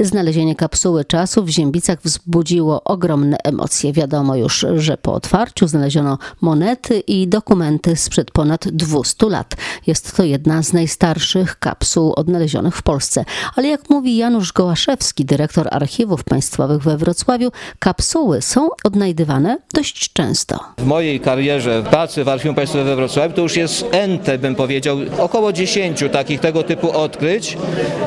Znalezienie kapsuły czasu w Ziębicach wzbudziło ogromne emocje. Wiadomo już, że po otwarciu znaleziono monety i dokumenty sprzed ponad 200 lat. Jest to jedna z najstarszych kapsuł odnalezionych w Polsce. Ale jak mówi Janusz Gołaszewski, dyrektor archiwów państwowych we Wrocławiu, kapsuły są odnajdywane dość często. W mojej karierze pracy w Archiwum Państwowym we Wrocławiu to już jest ente, bym powiedział, około 10 takich tego typu odkryć,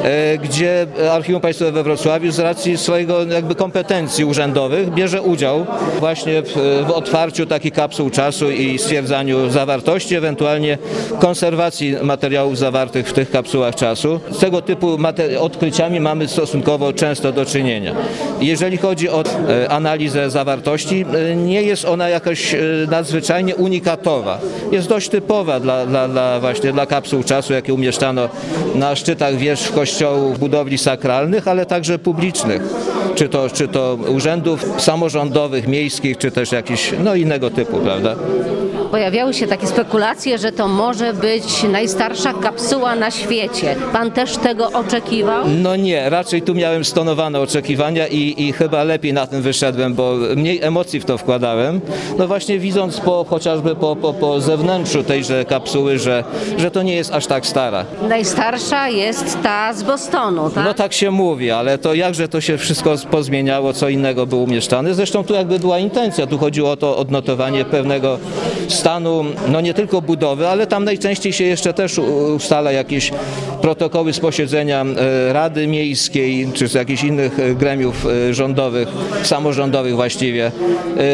e, gdzie Archiwum Państwowe we Wrocławiu z racji swojego jakby kompetencji urzędowych bierze udział właśnie w, w otwarciu takich kapsuł czasu i stwierdzaniu zawartości, ewentualnie konserwacji materiałów zawartych w tych kapsułach czasu. Z tego typu odkryciami mamy stosunkowo często do czynienia. Jeżeli chodzi o e, analizę zawartości, e, nie jest ona jakoś e, nadzwyczajnie unikatowa. Jest dość typowa dla, dla, dla właśnie dla kapsuł czasu, jakie umieszczano na szczytach wież kościołów, budowli sakralnych, ale także publicznych. Czy to, czy to urzędów samorządowych, miejskich, czy też jakichś no, innego typu, prawda? Pojawiały się takie spekulacje, że to może być najstarsza kapsuła na świecie. Pan też tego oczekiwał? No nie, raczej tu miałem stonowane oczekiwania i, i chyba lepiej na tym wyszedłem, bo mniej emocji w to wkładałem. No właśnie widząc po, chociażby po, po, po zewnętrzu tejże kapsuły, że, że to nie jest aż tak stara. Najstarsza jest ta z Bostonu, tak? No tak się mówi, ale to jakże to się wszystko pozmieniało, co innego było umieszczane. Zresztą tu jakby była intencja, tu chodziło o to odnotowanie pewnego stanu, no nie tylko budowy, ale tam najczęściej się jeszcze też ustala jakieś protokoły z posiedzenia e, Rady Miejskiej, czy z jakichś innych e, gremiów e, rządowych, samorządowych właściwie.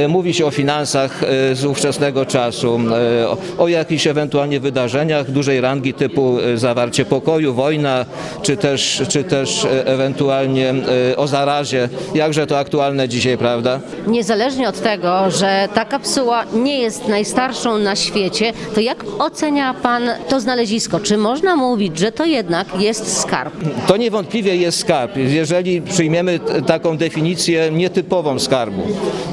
Mówi się o finansach z ówczesnego czasu, o- jakichś ewentualnie wydarzeniach dużej rangi typu zawarcie pokoju, wojna, czy też, czy też ewentualnie o zarazie. Jakże to aktualne dzisiaj, prawda? Niezależnie od tego, że ta kapsuła nie jest najstarszą na świecie, to jak ocenia Pan to znalezisko? Czy można mówić, że to jednak jest skarb? To niewątpliwie jest skarb, jeżeli przyjmiemy taką definicję nietypową skarbu.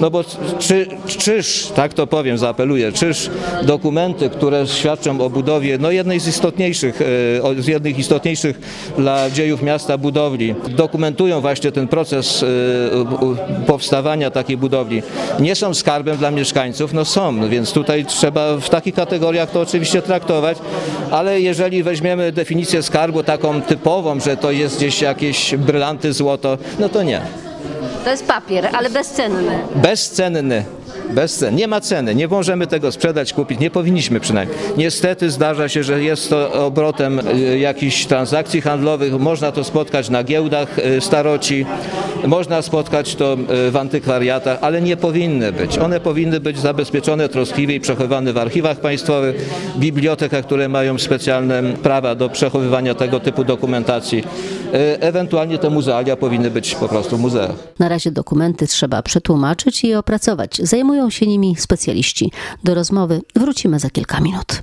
No bo czy, czyż, tak to powiem, zaapeluję, czyż dokumenty, które świadczą o budowie no jednej z istotniejszych, e, z jednych istotniejszych dla dziejów miasta budowli, dokumentują właśnie ten proces e, powstawania takiej budowli, nie są skarbem dla mieszkańców, no są, więc tutaj trzeba w takich kategoriach to oczywiście traktować, ale jeżeli weźmiemy definicję skarbu taką typową, że to jest gdzieś jakieś brylanty, złoto, no to nie. To jest papier, ale bezcenny. Bezcenny. Bezcen. Nie ma ceny, nie możemy tego sprzedać, kupić, nie powinniśmy przynajmniej. Niestety zdarza się, że jest to obrotem y, jakichś transakcji handlowych, można to spotkać na giełdach y, staroci, można spotkać to y, w antykwariatach, ale nie powinny być. One powinny być zabezpieczone troskliwie i przechowywane w archiwach państwowych, bibliotekach, które mają specjalne prawa do przechowywania tego typu dokumentacji. Ewentualnie te muzealia powinny być po prostu w muzeach. Na razie dokumenty trzeba przetłumaczyć i opracować. Zajmują się nimi specjaliści. Do rozmowy wrócimy za kilka minut.